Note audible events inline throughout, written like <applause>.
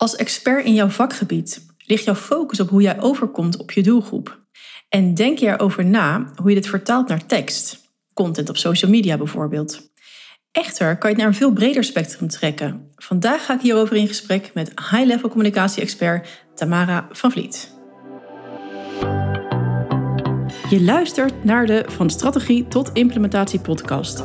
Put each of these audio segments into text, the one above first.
Als expert in jouw vakgebied ligt jouw focus op hoe jij overkomt op je doelgroep. En denk je erover na hoe je dit vertaalt naar tekst, content op social media bijvoorbeeld. Echter kan je het naar een veel breder spectrum trekken. Vandaag ga ik hierover in gesprek met high-level communicatie-expert Tamara van Vliet. Je luistert naar de Van Strategie tot Implementatie podcast.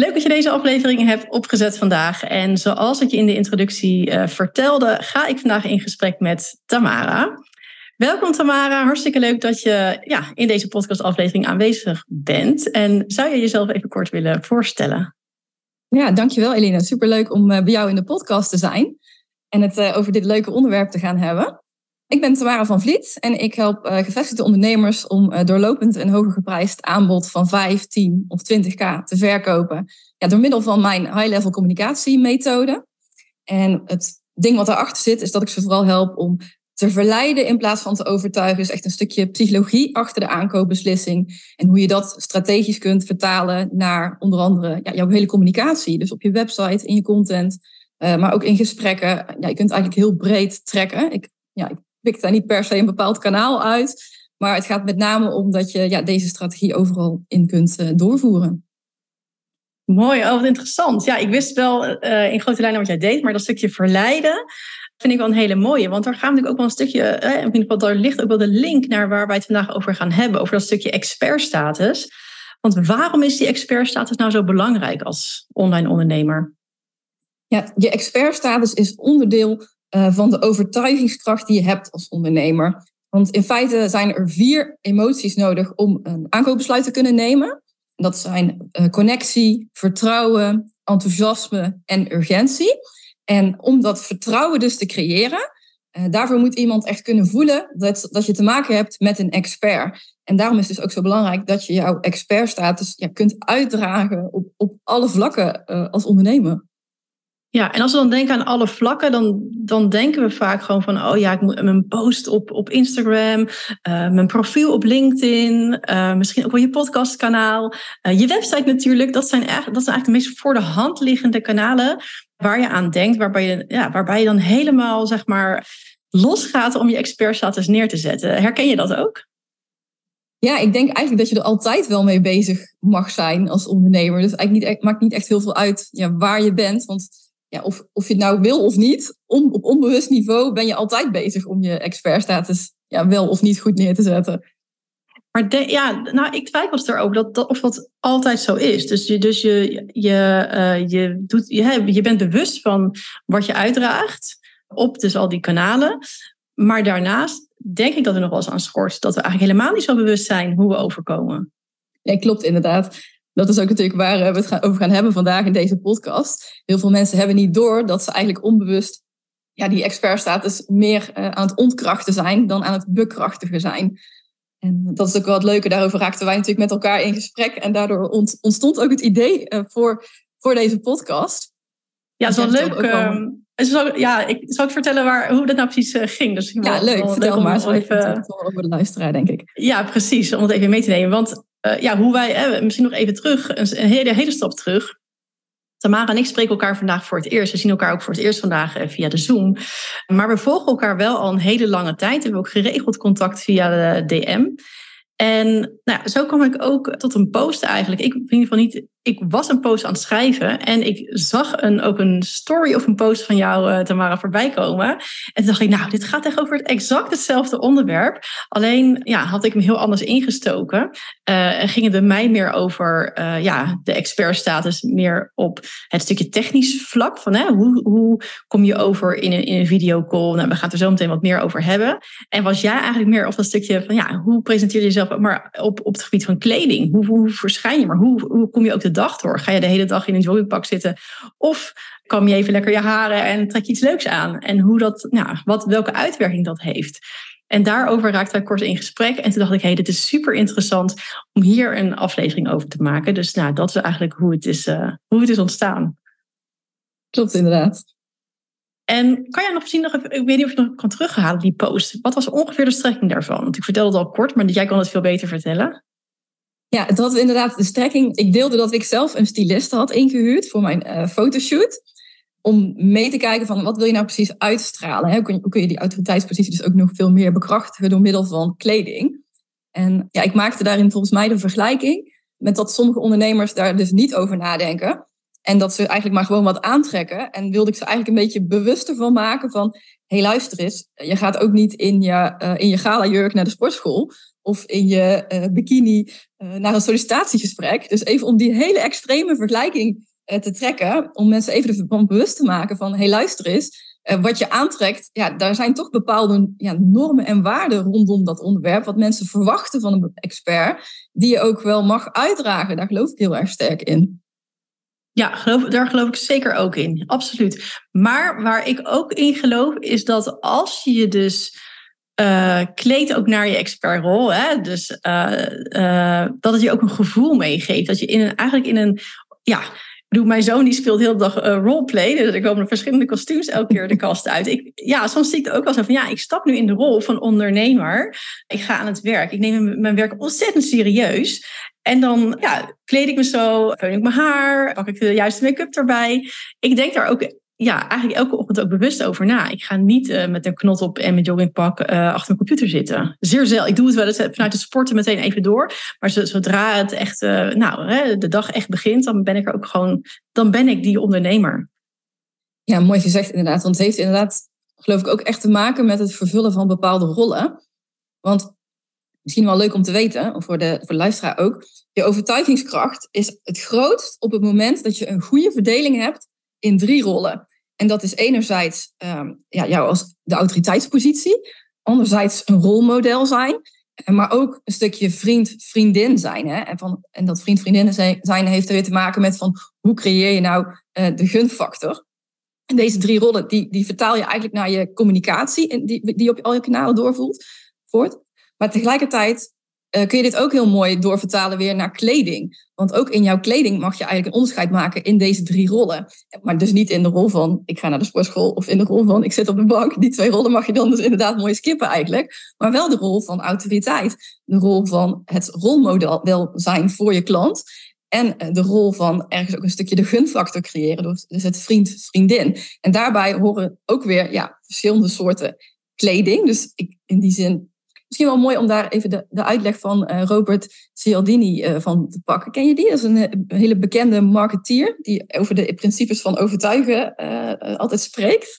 Leuk dat je deze aflevering hebt opgezet vandaag. En zoals ik je in de introductie uh, vertelde, ga ik vandaag in gesprek met Tamara. Welkom Tamara, hartstikke leuk dat je ja, in deze podcastaflevering aanwezig bent. En zou je jezelf even kort willen voorstellen? Ja, dankjewel Elina. Superleuk om uh, bij jou in de podcast te zijn en het uh, over dit leuke onderwerp te gaan hebben. Ik ben Tamara van Vliet en ik help uh, gevestigde ondernemers om uh, doorlopend een hoger geprijsd aanbod van 5, 10 of 20k te verkopen. Ja, door middel van mijn high-level communicatiemethode. En het ding wat daarachter zit, is dat ik ze vooral help om te verleiden in plaats van te overtuigen. Dus echt een stukje psychologie achter de aankoopbeslissing. En hoe je dat strategisch kunt vertalen naar onder andere ja, jouw hele communicatie. Dus op je website, in je content, uh, maar ook in gesprekken. Ja, je kunt eigenlijk heel breed trekken. Ik, ja, pikt daar niet per se een bepaald kanaal uit. Maar het gaat met name om dat je ja, deze strategie overal in kunt uh, doorvoeren. Mooi, oh, wat interessant. Ja, ik wist wel uh, in grote lijnen wat jij deed, maar dat stukje verleiden vind ik wel een hele mooie. Want daar gaan we natuurlijk ook wel een stukje, eh, in ieder geval, daar ligt ook wel de link naar waar wij het vandaag over gaan hebben, over dat stukje expertstatus. Want waarom is die expertstatus nou zo belangrijk als online ondernemer? Ja, je expertstatus is onderdeel uh, van de overtuigingskracht die je hebt als ondernemer. Want in feite zijn er vier emoties nodig om een aankoopbesluit te kunnen nemen. Dat zijn uh, connectie, vertrouwen, enthousiasme en urgentie. En om dat vertrouwen dus te creëren, uh, daarvoor moet iemand echt kunnen voelen dat, dat je te maken hebt met een expert. En daarom is het dus ook zo belangrijk dat je jouw expertstatus ja, kunt uitdragen op, op alle vlakken als ondernemer. Ja, en als we dan denken aan alle vlakken, dan, dan denken we vaak gewoon van, oh ja, ik moet mijn post op, op Instagram, uh, mijn profiel op LinkedIn, uh, misschien ook wel je podcastkanaal, uh, je website natuurlijk. Dat zijn, eigenlijk, dat zijn eigenlijk de meest voor de hand liggende kanalen waar je aan denkt, waarbij je, ja, waarbij je dan helemaal, zeg maar, losgaat om je expertstatus neer te zetten. Herken je dat ook? Ja, ik denk eigenlijk dat je er altijd wel mee bezig mag zijn als ondernemer. Dus eigenlijk niet, maakt niet echt heel veel uit ja, waar je bent. Want ja, of, of je het nou wil of niet, op onbewust niveau ben je altijd bezig om je expertstatus ja, wel of niet goed neer te zetten. Maar ja, nou, ik twijfel erover dat, dat of dat altijd zo is. Dus je, dus je, je, uh, je, doet, je, je bent bewust van wat je uitdraagt op dus al die kanalen. Maar daarnaast denk ik dat er nog wel eens aan schort dat we eigenlijk helemaal niet zo bewust zijn hoe we overkomen. Ja, klopt inderdaad dat is ook natuurlijk waar we het over gaan hebben vandaag in deze podcast. Heel veel mensen hebben niet door dat ze eigenlijk onbewust ja, die expertstatus meer uh, aan het ontkrachten zijn dan aan het bekrachtigen zijn. En dat is ook wel het leuke. Daarover raakten wij natuurlijk met elkaar in gesprek. En daardoor ontstond ook het idee uh, voor, voor deze podcast. Ja, het is wel leuk. Uh, ja, ik zal ik vertellen waar, hoe dat nou precies uh, ging. Dus ja, leuk. Vertel maar. Zo even over de luisteraar, denk ik. Ja, precies. Om het even mee te nemen. Want uh, ja, hoe wij, misschien nog even terug, een, hele, hele stap terug. Tamara en ik spreken elkaar vandaag voor het eerst. We zien elkaar ook voor het eerst vandaag eh, via de Zoom. Maar we volgen elkaar wel al een hele lange tijd. We hebben ook geregeld contact via de DM. En nou, zo kwam ik ook tot een post eigenlijk. Ik, in ieder geval niet, ik was een post aan het schrijven en ik zag een, ook een story of een post van jou, uh, Tamara, voorbij komen. En toen dacht ik, nou, dit gaat echt over het exact hetzelfde onderwerp. Alleen ja, had ik hem heel anders ingestoken. Uh, en ging het bij mij meer over uh, ja, de expertstatus, meer op het stukje technisch vlak. Van, hè, hoe, hoe kom je over in een, in een videocall? Nou, we gaan er zo meteen wat meer over hebben. En was jij eigenlijk meer op dat stukje van, ja, hoe presenteer je jezelf maar op, op het gebied van kleding? Hoe, hoe verschijn je? Maar hoe, hoe kom je ook de dag door? Ga je de hele dag in een joggingpak zitten? Of kam je even lekker je haren en trek je iets leuks aan? En hoe dat, nou, wat, welke uitwerking dat heeft. En daarover raakten wij kort in gesprek. En toen dacht ik, hé, hey, dit is super interessant om hier een aflevering over te maken. Dus nou, dat is eigenlijk hoe het is, uh, hoe het is ontstaan. Klopt, inderdaad. En kan jij nog misschien nog even, ik weet niet of je nog kan terughalen, die post. Wat was ongeveer de strekking daarvan? Want ik vertelde het al kort, maar jij kan het veel beter vertellen. Ja, het had inderdaad de strekking. Ik deelde dat ik zelf een styliste had ingehuurd voor mijn uh, fotoshoot. Om mee te kijken van wat wil je nou precies uitstralen. Hoe, kun je, hoe kun je die autoriteitspositie dus ook nog veel meer bekrachtigen door middel van kleding. En ja, ik maakte daarin volgens mij de vergelijking met dat sommige ondernemers daar dus niet over nadenken. En dat ze eigenlijk maar gewoon wat aantrekken. En wilde ik ze eigenlijk een beetje bewuster van maken van... hey, luister eens, je gaat ook niet in je, uh, in je gala-jurk naar de sportschool... of in je uh, bikini uh, naar een sollicitatiegesprek. Dus even om die hele extreme vergelijking te trekken... om mensen even ervan bewust te maken van... hey, luister eens, wat je aantrekt... ja, daar zijn toch bepaalde ja, normen en waarden rondom dat onderwerp... wat mensen verwachten van een expert... die je ook wel mag uitdragen. Daar geloof ik heel erg sterk in. Ja, daar geloof ik zeker ook in. Absoluut. Maar waar ik ook in geloof, is dat als je dus uh, kleedt ook naar je expertrol, hè, dus uh, uh, dat het je ook een gevoel meegeeft. Dat je in een, eigenlijk in een, ja, bedoel, mijn zoon die speelt heel de dag roleplay. Dus er komen verschillende kostuums elke keer de kast uit. Ik, ja, soms zie ik het ook wel zo van, ja, ik stap nu in de rol van ondernemer. Ik ga aan het werk. Ik neem mijn werk ontzettend serieus. En dan ja, kleed ik me zo, veun ik mijn haar, pak ik de juiste make-up erbij. Ik denk daar ook ja, eigenlijk elke ochtend ook bewust over na. Ik ga niet uh, met een knot op en mijn joggingpak uh, achter mijn computer zitten. Zeer zelden. Ik doe het wel eens vanuit het sporten meteen even door. Maar zodra het echt, nou, hè, de dag echt begint, dan ben ik er ook gewoon, dan ben ik die ondernemer. Ja, mooi gezegd inderdaad. Want het heeft inderdaad, geloof ik, ook echt te maken met het vervullen van bepaalde rollen. Want misschien wel leuk om te weten, voor de, voor de luisteraar ook. Je overtuigingskracht is het grootst op het moment dat je een goede verdeling hebt in drie rollen. En dat is enerzijds um, ja, jou als de autoriteitspositie, anderzijds een rolmodel zijn, maar ook een stukje vriend, vriendin zijn. Hè? En, van, en dat vriend, vriendin zijn heeft er weer te maken met van hoe creëer je nou uh, de gunfactor. En deze drie rollen, die, die vertaal je eigenlijk naar je communicatie, die, die op al je kanalen doorvoert. Voort. Maar tegelijkertijd uh, kun je dit ook heel mooi doorvertalen weer naar kleding. Want ook in jouw kleding mag je eigenlijk een onderscheid maken in deze drie rollen. Maar dus niet in de rol van ik ga naar de sportschool of in de rol van ik zit op de bank. Die twee rollen mag je dan dus inderdaad mooi skippen eigenlijk. Maar wel de rol van autoriteit. De rol van het rolmodel zijn voor je klant. En eh, de rol van ergens ook een stukje de gunfactor creëren. Dus het vriend, vriendin. En daarbij horen ook weer ja, verschillende soorten kleding. Dus ik, in die zin Misschien wel mooi om daar even de, de uitleg van uh, Robert Cialdini uh, van te pakken. Ken je die? Dat is een, een, hele bekende marketeer die over de principes van overtuigen uh, altijd spreekt.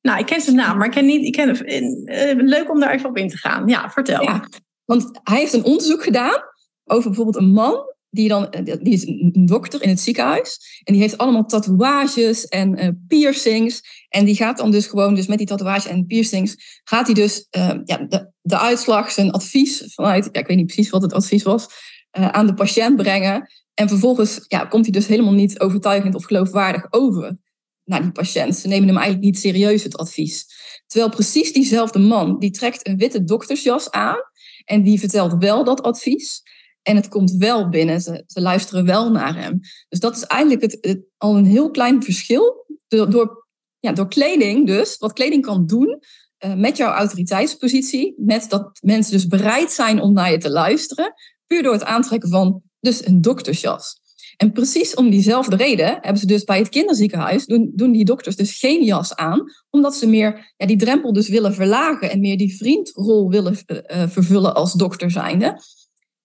Nou, ik ken zijn naam, maar ik ken niet. Ik ken, leuk om daar even op in te gaan. Ja, vertel. Ja, want hij heeft een onderzoek gedaan over bijvoorbeeld een man die, dan, die is een dokter in het ziekenhuis. En die heeft allemaal tatoeages en uh, piercings. En die gaat dan dus gewoon, dus met die tatoeages en piercings, gaat hij dus uh, ja, de, de uitslag, zijn advies vanuit, ja, ik weet niet precies wat het advies was, aan de patiënt brengen. En vervolgens ja, komt hij dus helemaal niet overtuigend of geloofwaardig over naar die patiënt. Ze nemen hem eigenlijk niet serieus, het advies. Terwijl precies diezelfde man, die trekt een witte doktersjas aan en die vertelt wel dat advies. En het komt wel binnen. Ze, ze luisteren wel naar hem. Dus dat is eigenlijk het, al een heel klein verschil. Door, ja, door kleding dus, wat kleding kan doen uh, met jouw autoriteitspositie. Met dat mensen dus bereid zijn om naar je te luisteren. Puur door het aantrekken van dus een doktersjas. En precies om diezelfde reden hebben ze dus bij het kinderziekenhuis, doen, doen die dokters dus geen jas aan, omdat ze meer ja, die drempel dus willen verlagen en meer die vriendrol willen uh, vervullen als dokter zijnde.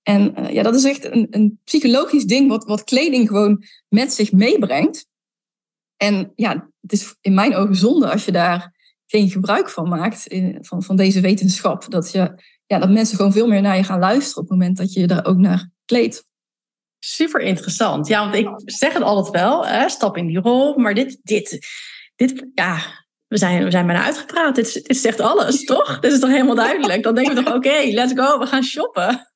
En uh, ja, dat is echt een, een psychologisch ding wat, wat kleding gewoon met zich meebrengt. En ja, het is in mijn ogen zonde als je daar geen gebruik van maakt, van, van deze wetenschap. Dat, je, ja, dat mensen gewoon veel meer naar je gaan luisteren op het moment dat je je daar ook naar kleedt. Super interessant. Ja, want ik zeg het altijd wel, hè, stap in die rol. Maar dit, dit, dit ja, we zijn, we zijn bijna uitgepraat. Dit, dit zegt alles, toch? Dit is toch helemaal duidelijk? Dan denken we toch, oké, let's go, we gaan shoppen.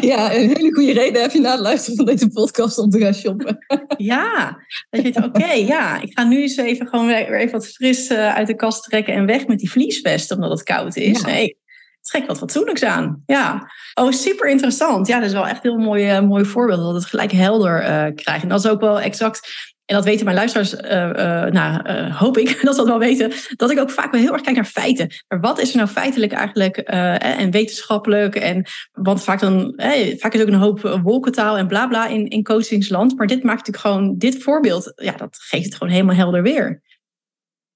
Ja, een hele goede reden heb je na het luisteren van deze podcast om te gaan shoppen. ja, dat je denkt, oké, ja, ik ga nu eens even gewoon weer even wat fris eh, uit de kast trekken en weg met die vliesvest omdat het koud is. Ja. Nee, trek wat fatsoenlijks aan. Ja. Oh, super interessant. Ja, dat is wel echt een heel mooi, uh, mooi voorbeeld dat het gelijk helder uh, krijgt. En dat is ook wel exact en dat weten mijn luisteraars, uh, uh, nou, uh, hoop ik <laughs> dat ze dat wel weten, dat ik ook vaak wel heel erg kijk naar feiten. Maar wat is er nou feitelijk eigenlijk en wetenschappelijk? En, want vaak, dan, vaak is ook een hoop wolkentaal en bla bla in, in coachingsland. Maar dit maakt natuurlijk gewoon, dit voorbeeld, ja, dat geeft het gewoon helemaal helder weer.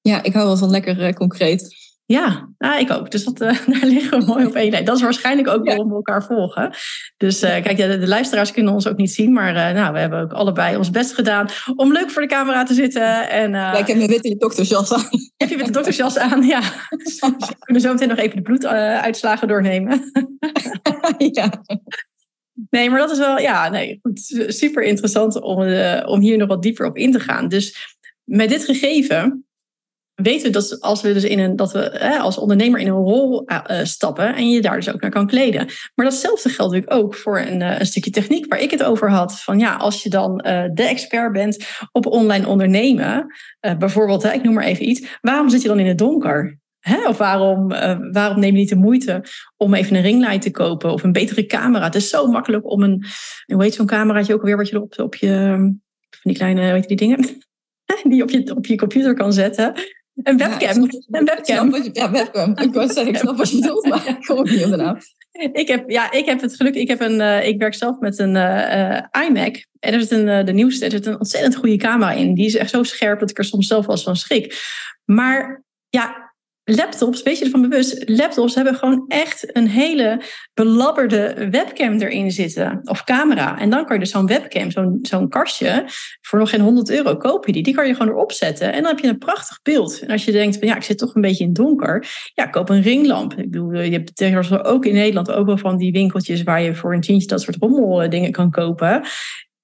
Ja, ik hou wel van lekker concreet. Ja, nou, ik ook. Dus dat, uh, <laughs> daar liggen we mooi op één lijn. Dat is waarschijnlijk ook waarom we elkaar volgen. Dus uh, kijk, de, de, luisteraars kunnen ons ook niet zien. Maar uh, nou, we hebben ook allebei ons best gedaan om leuk voor de camera te zitten. En, ja, ik heb mijn witte doktersjas aan. Heb je witte doktersjas aan, ja. Dus <laughs> we kunnen zo meteen nog even de bloeduitslagen doornemen. <laughs> ja. Nee, maar dat is wel, ja, nee, goed, super interessant om, om hier nog wat dieper op in te gaan. Dus met dit gegeven weten we dat als we dus in een dat we hè, als ondernemer in een rol uh, stappen en je daar dus ook naar kan kleden. Maar datzelfde geldt natuurlijk ook voor een, uh, een stukje techniek waar ik het over had. Van ja, als je dan de expert bent op online ondernemen, bijvoorbeeld, hè, ik noem maar even iets, waarom zit je dan in het donker? Hè? Of waarom, waarom neem je niet de moeite om even een ringlight te kopen of een betere camera? Het is zo makkelijk om een, hoe heet zo'n cameraatje ook alweer wat je op, op je, van die kleine, weet je die dingen, <laughs> die je op je, op je computer kan zetten. Een webcam. Ja, een webcam. Je, ja, webcam. Ik wou zeggen, ik snap wat je <laughs> bedoelt, maar ik kom niet op de naam. Ik heb, ja, ik heb het geluk, ik, heb een, uh, ik werk zelf met een uh, iMac. En er zit een, uh, de nieuwste, er zit een ontzettend goede camera in. Die is echt zo scherp dat ik er soms zelf wel eens van schrik. Maar ja, laptops, weet je ervan bewust, laptops hebben gewoon echt een hele belabberde webcam erin zitten. Of camera. En dan kan je dus zo'n webcam, zo'n zo'n kastje, voor nog geen 100 euro koop je die. Die kan je gewoon erop zetten. En dan heb je een prachtig beeld. En als je denkt van ja, ik zit toch een beetje in het donker. Ja, koop een ringlamp. Ik bedoel, je hebt tegenwoordig ook in Nederland ook wel van die winkeltjes waar je voor een tientje dat soort rommel dingen kan kopen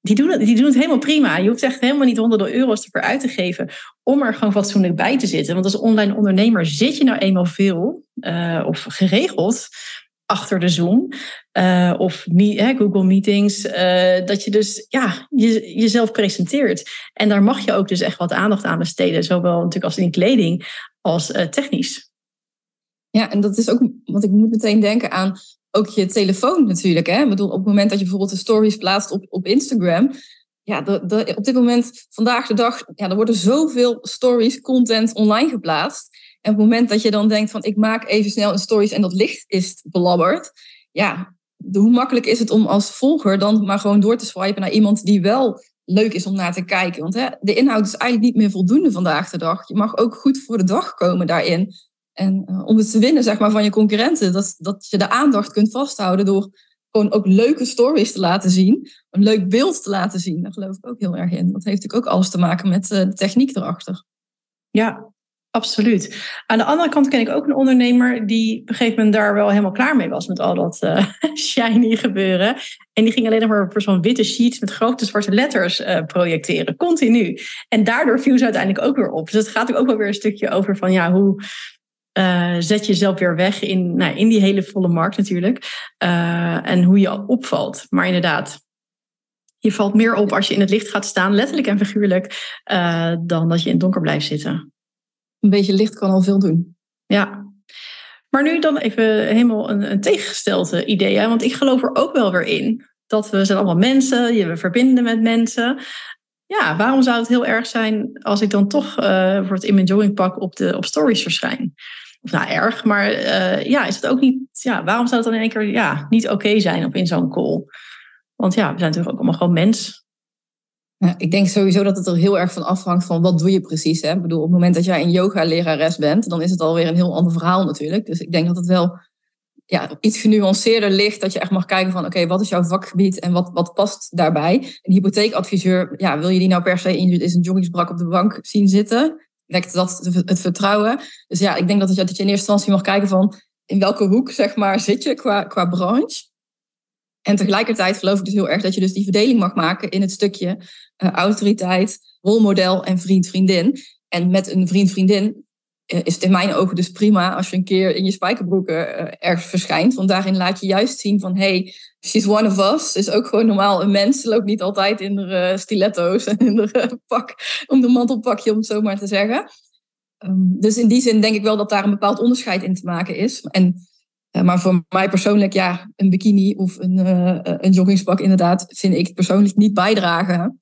die doen, het, die doen het helemaal prima. Je hoeft echt helemaal niet honderden euro's ervoor uit te geven om er gewoon fatsoenlijk bij te zitten. Want als online ondernemer zit je nou eenmaal veel uh, of geregeld achter de Zoom uh, of Google Meetings, uh, dat je dus ja, je, jezelf presenteert. En daar mag je ook dus echt wat aandacht aan besteden, zowel natuurlijk als in kleding als technisch. Ja, en dat is ook, want ik moet meteen denken aan ook je telefoon natuurlijk. Hè? Ik bedoel, op het moment dat je bijvoorbeeld de stories plaatst op, op Instagram. Ja, de, de, op dit moment, vandaag de dag, ja, er worden zoveel stories, content online geplaatst. En op het moment dat je dan denkt van ik maak even snel een stories en dat licht is belabberd. Ja, de, hoe makkelijk is het om als volger dan maar gewoon door te swipen naar iemand die wel leuk is om naar te kijken. Want hè, de inhoud is eigenlijk niet meer voldoende vandaag de dag. Je mag ook goed voor de dag komen daarin. En uh, om het te winnen zeg maar, van je concurrenten, dat, dat je de aandacht kunt vasthouden door gewoon ook leuke stories te laten zien, een leuk beeld te laten zien. Daar geloof ik ook heel erg in. Dat heeft natuurlijk ook alles te maken met uh, de techniek erachter. Ja, absoluut. Aan de andere kant ken ik ook een ondernemer die op een gegeven moment daar wel helemaal klaar mee was met al dat uh, <laughs> shiny gebeuren. En die ging alleen nog maar voor zo'n witte sheet met grote zwarte letters projecteren, continu. En daardoor viel ze uiteindelijk ook weer op. Dus het gaat ook wel weer een stukje over van ja, hoe uh, zet jezelf weer weg in, nou, in die hele volle markt natuurlijk. Uh, en hoe je opvalt. Maar inderdaad, je valt meer op als je in het licht gaat staan, letterlijk en figuurlijk, uh, dan dat je in het donker blijft zitten. Een beetje licht kan al veel doen. Ja. Maar nu dan even helemaal een, een tegengestelde idee. Hè? Want ik geloof er ook wel weer in dat we zijn allemaal mensen, je we verbinden met mensen. Ja, waarom zou het heel erg zijn als ik dan toch uh, voor het in mijn joggingpak op, de, op stories verschijn? Of nou erg, maar uh, ja, is het ook niet, ja, waarom zou het dan in één keer ja, niet oké zijn op in zo'n call? Want ja, we zijn natuurlijk ook allemaal gewoon mens. Ja, ik denk sowieso dat het er heel erg van afhangt van wat doe je precies. Hè? Ik bedoel, op het moment dat jij een yoga-lerares bent, dan is het alweer een heel ander verhaal natuurlijk. Dus ik denk dat het wel ja, iets genuanceerder ligt. Dat je echt mag kijken van oké, wat is jouw vakgebied en wat, wat past daarbij? Een hypotheekadviseur, ja, wil je die nou per se in is een joggingsbrak op de bank zien zitten? Wekt dat het vertrouwen. Dus ja, ik denk dat je, dat je in eerste instantie mag kijken van in welke hoek zeg maar, zit je qua, qua branche. En tegelijkertijd geloof ik dus heel erg dat je dus die verdeling mag maken in het stukje uh, autoriteit, rolmodel en vriend-vriendin. En met een vriend-vriendin is het in mijn ogen dus prima als je een keer in je spijkerbroeken ergens verschijnt. Want daarin laat je juist zien van, hey, she's one of us. Is ook gewoon normaal een mens. Loopt niet altijd in de stiletto's en in de pak, om de mantelpakje, om het zo maar te zeggen. Ehm, dus in die zin denk ik wel dat daar een bepaald onderscheid in te maken is. En, maar voor mij persoonlijk, ja, een bikini of een, een joggingspak inderdaad, vind ik persoonlijk niet bijdragen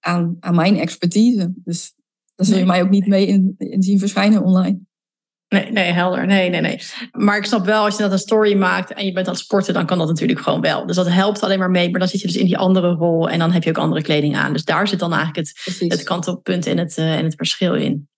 aan, aan mijn expertise. Dus daar zul je mij ook niet mee in, in zien verschijnen online. Nee, nee, helder. Nee, nee, nee. Maar ik snap wel, als je dat een story maakt en je bent aan het sporten, dan kan dat natuurlijk gewoon wel. Dus dat helpt alleen maar mee. Maar dan zit je dus in die andere rol en dan heb je ook andere kleding aan. Dus daar zit dan eigenlijk het, het kantelpunt en het, uh, en het verschil in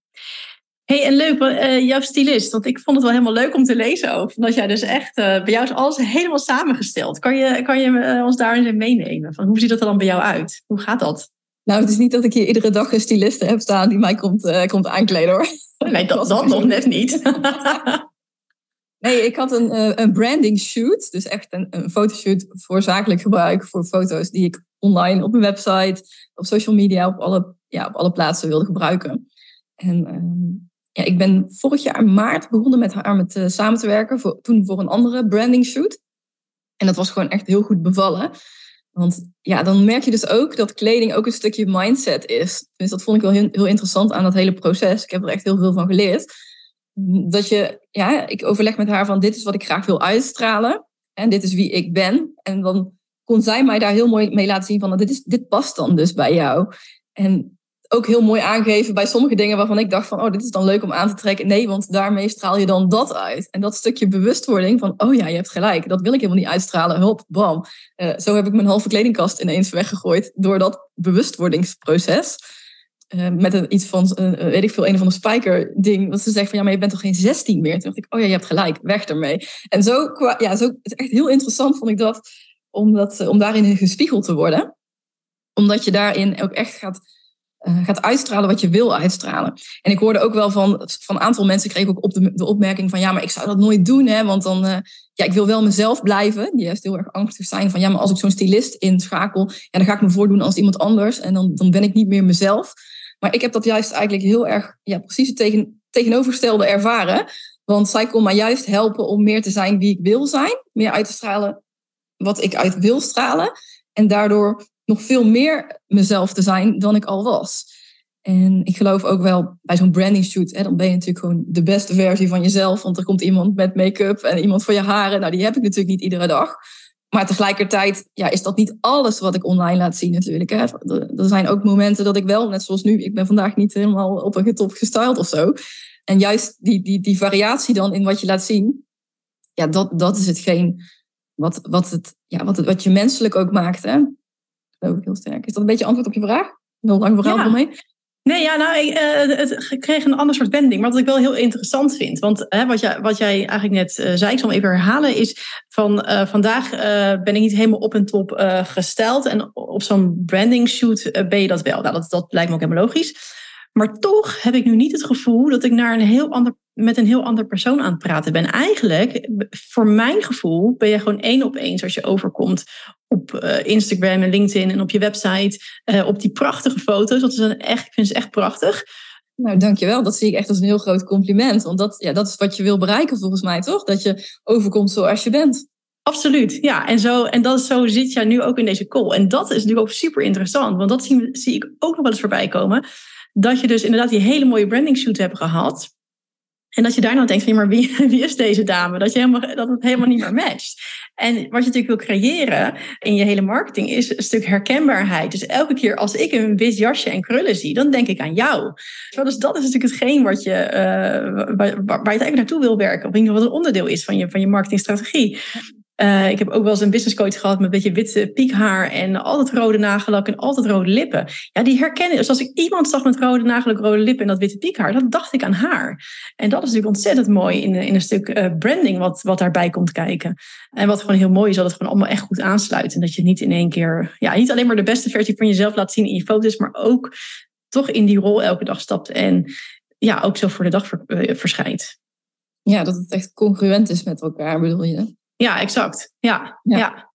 hey, en leuk, uh, jouw stylist, want ik vond het wel helemaal leuk om te lezen over. Dat jij dus echt, uh, bij jou is alles helemaal samengesteld. Kan je, kan je ons daarin in meenemen? Van hoe ziet dat er dan bij jou uit? Hoe gaat dat? Nou, het is niet dat ik hier iedere dag een styliste heb staan die mij komt, komt aankleden hoor. Nee, dat, dat nog net niet. <laughs> nee, ik had een, een branding shoot. Dus echt een, een fotoshoot voor zakelijk gebruik. Voor foto's die ik online op mijn website, op social media, op alle, ja, op alle plaatsen wilde gebruiken. En ehm, ja, ik ben vorig jaar maart begonnen met haar met, uh, samen te werken. Voor, toen voor een andere branding shoot. En dat was gewoon echt heel goed bevallen. Want ja, dan merk je dus ook dat kleding ook een stukje mindset is. Dus dat vond ik wel heel, heel interessant aan dat hele proces. Ik heb er echt heel veel van geleerd. Dat je, ja, ik overleg met haar van dit is wat ik graag wil uitstralen. En dit is wie ik ben. En dan kon zij mij daar heel mooi mee laten zien van dit, is, dit past dan dus bij jou. En ook heel mooi aangeven bij sommige dingen waarvan ik dacht van, oh, dit is dan leuk om aan te trekken. Nee, want daarmee straal je dan dat uit. En dat stukje bewustwording van, oh ja, je hebt gelijk, dat wil ik helemaal niet uitstralen. Hulp, bam. Uh, zo heb ik mijn halve kledingkast ineens weggegooid door dat bewustwordingsproces. Uh, met een, iets van, weet ik veel, een of de spijker ding. Dat ze zegt van, ja, maar je bent toch geen 16 meer? Toen dacht ik, oh ja, je hebt gelijk, weg ermee. En zo, ja, zo, het is echt heel interessant vond ik dat, om, dat, om daarin gespiegeld te worden. Omdat je daarin ook echt gaat uh, gaat uitstralen wat je wil uitstralen. En ik hoorde ook wel van, van een aantal mensen, kreeg ook op de, de opmerking van ja, maar ik zou dat nooit doen, hè, want dan, uh, ja, ik wil wel mezelf blijven. Die juist heel erg angstig zijn van ja, maar als ik zo'n stylist inschakel, ja, dan ga ik me voordoen als iemand anders en dan, dan ben ik niet meer mezelf. Maar ik heb dat juist eigenlijk heel erg, ja, precies het tegen, tegenovergestelde ervaren. Want zij kon mij juist helpen om meer te zijn wie ik wil zijn, meer uit te stralen wat ik uit wil stralen. En daardoor nog veel meer mezelf te zijn dan ik al was. En ik geloof ook wel bij zo'n branding shoot, hè, dan ben je natuurlijk gewoon de beste versie van jezelf. Want er komt iemand met make-up en iemand voor je haren. Nou, die heb ik natuurlijk niet iedere dag. Maar tegelijkertijd ja, is dat niet alles wat ik online laat zien natuurlijk. Hè. Er zijn ook momenten dat ik wel, net zoals nu, ik ben vandaag niet helemaal op een top gestyled of zo. En juist die, die, die variatie dan in wat je laat zien, ja, dat, dat is hetgeen wat, wat, het, ja, wat, het, wat je menselijk ook maakt. Hè geloof ik heel sterk. Is dat een beetje antwoord op je vraag? Heel lang verhaal ja. mee. Nee, ja, nou, ik, uh, het kreeg een ander soort wending. Maar wat ik wel heel interessant vind. Want hè, wat, jij, wat jij eigenlijk net uh, zei, ik zal hem even herhalen, is van uh, vandaag ben ik niet helemaal op en top gesteld. En op zo'n branding shoot ben je dat wel. Nou, dat, dat lijkt me ook helemaal logisch. Maar toch heb ik nu niet het gevoel dat ik naar een heel ander, met een heel ander persoon aan het praten ben. Eigenlijk, voor mijn gevoel, ben je gewoon één op één zoals je overkomt op uh, Instagram en LinkedIn en op je website. Uh, op die prachtige foto's. Dat is een echt, ik vind ze echt prachtig. Nou, dankjewel. Dat zie ik echt als een heel groot compliment. Want dat, ja, dat is wat je wil bereiken volgens mij, toch? Dat je overkomt zoals je bent. Absoluut, ja. En, zo, en dat is, zo zit jij nu ook in deze call. En dat is natuurlijk ook super interessant. Want dat zie, zie ik ook nog wel eens voorbij komen dat je dus inderdaad die hele mooie branding shoot hebt gehad. En dat je daar nou denkt van, maar <laughs> wie, is deze dame? Dat, je helemaal, dat het helemaal niet meer matcht. En wat je natuurlijk wil creëren in je hele marketing is een stuk herkenbaarheid. Dus elke keer als ik een wit jasje en krullen zie, dan denk ik aan jou. Dus dat is natuurlijk hetgeen wat je, uh, waar, je eigenlijk naartoe wil werken. Of in ieder geval een onderdeel is van je, van je marketingstrategie. Uh, ik heb ook wel eens een business coach gehad met een beetje witte piekhaar en altijd rode nagellak en altijd rode lippen. Ja, die herkennen. Dus als ik iemand zag met rode nagellak, rode lippen en dat witte piekhaar, dan dacht ik aan haar. En dat is natuurlijk ontzettend mooi in, in een stuk uh, branding wat, wat daarbij komt kijken. En wat gewoon heel mooi is, dat het gewoon allemaal echt goed aansluit. En dat je niet in één keer, ja, niet alleen maar de beste versie van jezelf laat zien in je foto's, maar ook toch in die rol elke dag stapt en ja, ook zo voor de dag uh, verschijnt. Ja, dat het echt congruent is met elkaar, bedoel je? Ja, exact. Ja, ja. ja.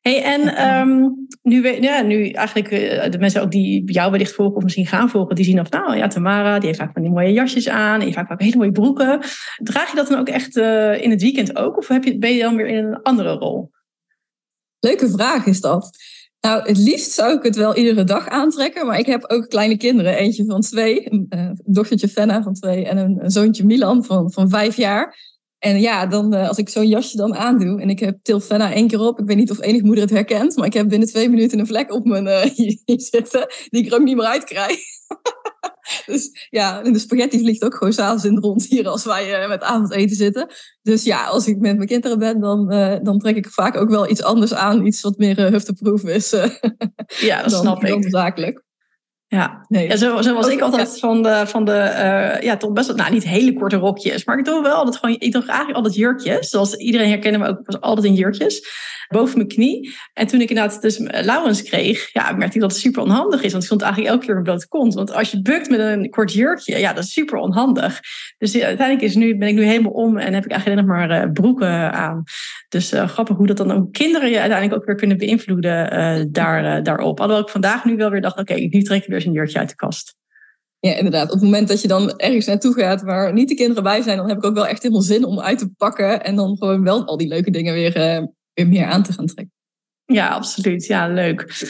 Hey, en ehm, nu, ja, nu eigenlijk uh, de mensen ook die jou wellicht volgen of misschien gaan volgen, die zien of nou ja, Tamara, die heeft vaak van die mooie jasjes aan, die heeft vaak hele mooie broeken. Draag je dat dan ook echt uh, in het weekend ook? Of heb je, ben je dan weer in een andere rol? Leuke vraag is dat. Nou, het liefst zou ik het wel iedere dag aantrekken, maar ik heb ook kleine kinderen. Eentje van twee, een uh, dochtertje Fenna van twee en een, een zoontje Milan van, van vijf jaar. En ja, dan, uh, als ik zo'n jasje dan aandoe en ik heb Til Fenna één keer op. Ik weet niet of enig moeder het herkent, maar ik heb binnen twee minuten een vlek op mijn <laughs> uh, hier zitten die ik er ook niet meer uit krijg. <laughs> dus ja, en de spaghetti vliegt ook gewoon s'avonds in het rond hier als wij uh, met avondeten zitten. Dus ja, als ik met mijn kinderen ben, dan, dan trek ik vaak ook wel iets anders aan. Iets wat meer hufteproof is. <laughs> ja, dat dan, snap ik. Dan zakelijk. Ja, nee. ja zo, zo was ik altijd van de, van de uh, ja, toch best wel, nou niet hele korte rokjes, maar ik doe wel altijd gewoon, ik doe eigenlijk altijd jurkjes. Zoals iedereen herkende me ook, ik was altijd in jurkjes boven mijn knie. En toen ik inderdaad dus Laurens kreeg, ja, merkte ik dat het super onhandig is. Want ik stond eigenlijk elke keer op blote kont. Want als je bukt met een kort jurkje, ja, dat is super onhandig. Dus uiteindelijk is nu, ben ik nu helemaal om en heb ik eigenlijk alleen nog maar uh, broeken aan. Dus uh, grappig hoe dat dan ook kinderen je uiteindelijk ook weer kunnen beïnvloeden daar, daarop. Alhoewel ik vandaag nu wel weer dacht, oké, okay, nu trek ik weer een jurkje uit de kast. Ja, inderdaad. Op het moment dat je dan ergens naartoe gaat waar niet de kinderen bij zijn, dan heb ik ook wel echt helemaal zin om uit te pakken. En dan gewoon wel al die leuke dingen weer weer meer aan te gaan trekken. Ja, absoluut. Ja, leuk.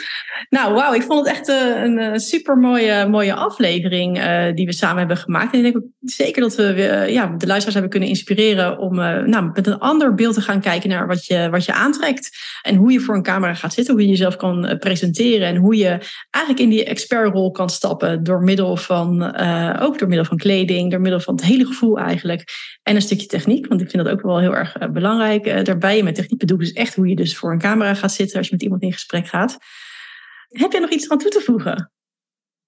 Nou, wauw. Ik vond het echt een, een super mooie, mooie aflevering uh, die we samen hebben gemaakt. En ik denk ook zeker dat we ja, de luisteraars hebben kunnen inspireren om nou, met een ander beeld te gaan kijken naar wat je, wat je aantrekt. En hoe je voor een camera gaat zitten, hoe je jezelf kan presenteren. En hoe je eigenlijk in die expertrol kan stappen door middel van, ook door middel van kleding, door middel van het hele gevoel eigenlijk. En een stukje techniek, want ik vind dat ook wel heel erg belangrijk daarbij. Met techniek bedoel ik dus echt hoe je dus voor een camera gaat zitten als je met iemand in gesprek gaat. Heb je nog iets aan toe te voegen?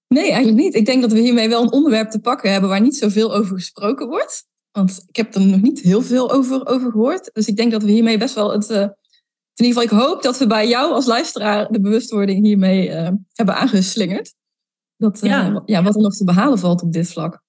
Nee, eigenlijk niet. Ik denk dat we hiermee wel een onderwerp te pakken hebben waar niet zoveel over gesproken wordt. Want ik heb er nog niet heel veel over, over gehoord. Dus ik denk dat we hiermee best wel het. Uh, in ieder geval, ik hoop dat we bij jou als luisteraar de bewustwording hiermee uh, hebben aangeslingerd. Dat, uh, ja. ja, wat er nog te behalen valt op dit vlak.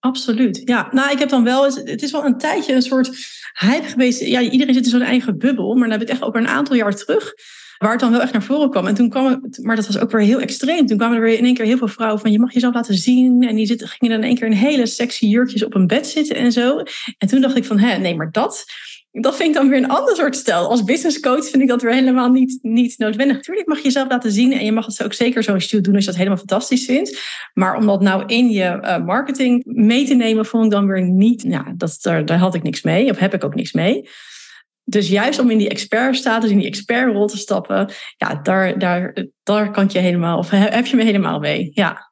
Absoluut. Ja, nou, ik heb dan wel. Het is wel een tijdje een soort hype geweest. Ja, iedereen zit in zo'n eigen bubbel. Maar dan heb ik echt over een aantal jaar terug. Waar het dan wel echt naar voren kwam. En toen kwam het, maar dat was ook weer heel extreem. Toen kwamen er weer in één keer heel veel vrouwen van je mag jezelf laten zien. En die zitten, gingen dan in één keer in hele sexy jurkjes op een bed zitten en zo. En toen dacht ik van, hè, nee, maar dat, dat vind ik dan weer een ander soort stijl. Als business coach vind ik dat weer helemaal niet, niet noodwendig. Natuurlijk mag je jezelf laten zien en je mag het ook zeker zo shoot doen als je dat helemaal fantastisch vindt. Maar om dat nou in je uh, marketing mee te nemen, vond ik dan weer niet. Ja, dat, daar, daar had ik niks mee, of heb ik ook niks mee. Dus juist om in die expertstatus, in die expertrol te stappen, ja, daar, daar, daar kan je helemaal, of heb je me helemaal mee. Ja.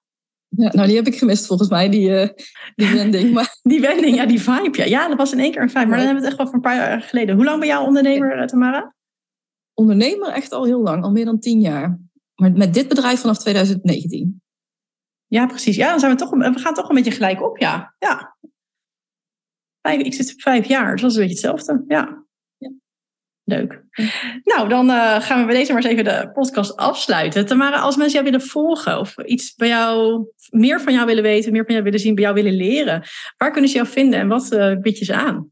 Ja, nou, die heb ik gemist volgens mij, die, uh, die wending. Maar... <laughs> die wending, ja, die vibe. Ja. ja, dat was in één keer een vibe. Maar dan hebben we het echt wel voor een paar jaar geleden. Hoe lang ben jij ondernemer, Tamara? Ondernemer echt al heel lang, al meer dan tien jaar. Maar met dit bedrijf vanaf 2019. Ja, precies. Ja, dan zijn we toch, we gaan toch een beetje gelijk op, ja. ja. Vijf, ik zit op vijf jaar, dus dat is een beetje hetzelfde, ja. Leuk. Nou, dan uh, gaan we bij deze maar eens even de podcast afsluiten. Tamara, als mensen jou willen volgen of iets bij jou, meer van jou willen weten, meer van jou willen zien, bij jou willen leren, waar kunnen ze jou vinden en wat uh, bied je ze aan?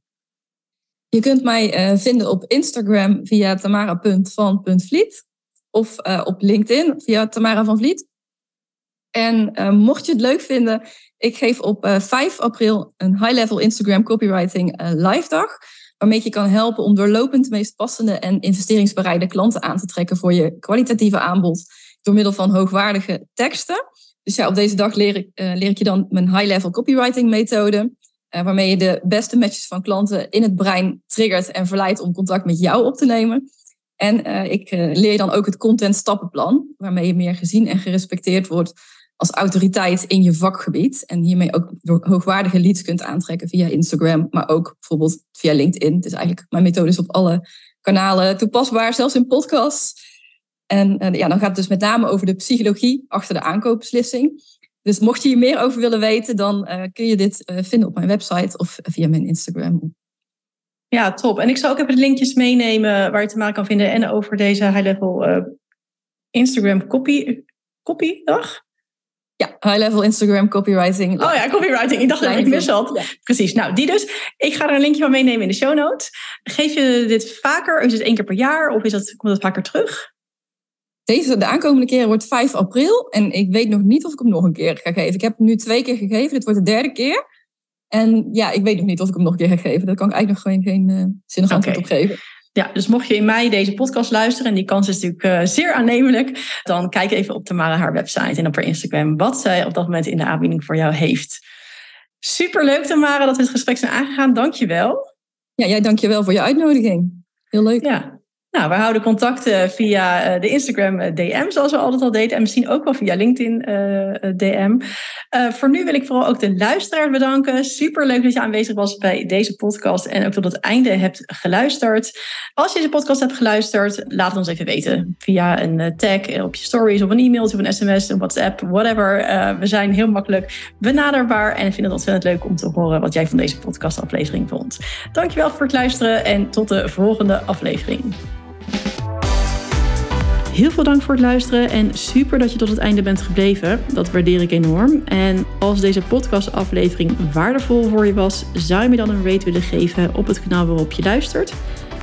Je kunt mij uh, vinden op Instagram via tamara.van.vliet of op LinkedIn via Tamara van Vliet. En mocht je het leuk vinden, ik geef op 5 april een high-level Instagram copywriting live dag waarmee ik je kan helpen om doorlopend de meest passende en investeringsbereide klanten aan te trekken voor je kwalitatieve aanbod door middel van hoogwaardige teksten. Dus ja, op deze dag leer ik, uh, leer ik je dan mijn high-level copywriting methode, uh, waarmee je de beste matches van klanten in het brein triggert en verleidt om contact met jou op te nemen. En uh, ik leer je dan ook het content stappenplan, waarmee je meer gezien en gerespecteerd wordt als autoriteit in je vakgebied. En hiermee ook hoogwaardige leads kunt aantrekken via Instagram, maar ook bijvoorbeeld via LinkedIn. Dus eigenlijk mijn methode is op alle kanalen toepasbaar, zelfs in podcasts. En, en ja, dan gaat het dus met name over de psychologie achter de aankoopbeslissing. Dus mocht je hier meer over willen weten, dan uh, kun je dit uh, vinden op mijn website of via mijn Instagram. Ja, top. En ik zal ook even de linkjes meenemen waar je te maken kan vinden. En over deze high-level Instagram copy, copy dag. Ja, high-level Instagram copywriting. Oh ja, copywriting. Ik dacht dat ik mis had. Precies. Nou, die dus. Ik ga er een linkje van meenemen in de show notes. Geef je dit vaker? Is het één keer per jaar of is dat, komt het vaker terug? Deze, de aankomende keer wordt 5 april. En ik weet nog niet of ik hem nog een keer ga geven. Ik heb hem nu twee keer gegeven. Dit wordt de derde keer. En ja, ik weet nog niet of ik hem nog een keer ga geven. Daar kan ik eigenlijk nog geen, geen uh, zinnig antwoord op geven. Ja, dus mocht je in mei deze podcast luisteren, en die kans is natuurlijk uh, zeer aannemelijk, dan kijk even op Tamara haar website en op haar Instagram wat zij op dat moment in de aanbieding voor jou heeft. Super leuk Tamara dat we het gesprek zijn aangegaan. Dank je wel. Ja, jij dank je wel voor je uitnodiging. Heel leuk. Ja, nou, we houden contact via eh, de Instagram eh, DM, zoals we altijd al deden. En misschien ook wel via LinkedIn eh, DM. voor nu wil ik vooral ook de luisteraar bedanken. Super leuk dat je aanwezig was bij deze podcast. En ook tot het einde hebt geluisterd. Als je deze podcast hebt geluisterd, laat het ons even weten. Via een tag op je stories, of een e-mail, of een sms, een WhatsApp, whatever. we zijn heel makkelijk benaderbaar. En ik vind het ontzettend leuk om te horen wat jij van deze podcastaflevering vond. Dankjewel voor het luisteren en tot de volgende aflevering. Heel veel dank voor het luisteren en super dat je tot het einde bent gebleven. Dat waardeer ik enorm. En als deze podcastaflevering waardevol voor je was, zou je me dan een rate willen geven op het kanaal waarop je luistert.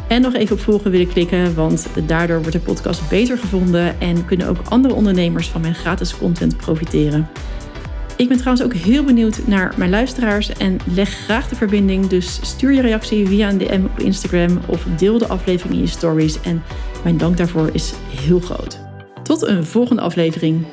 En nog even op volgen willen klikken, want daardoor wordt de podcast beter gevonden en kunnen ook andere ondernemers van mijn gratis content profiteren. Ik ben trouwens ook heel benieuwd naar mijn luisteraars en leg graag de verbinding. Dus stuur je reactie via een DM op Instagram of deel de aflevering in je stories. En mijn dank daarvoor is heel groot. Tot een volgende aflevering.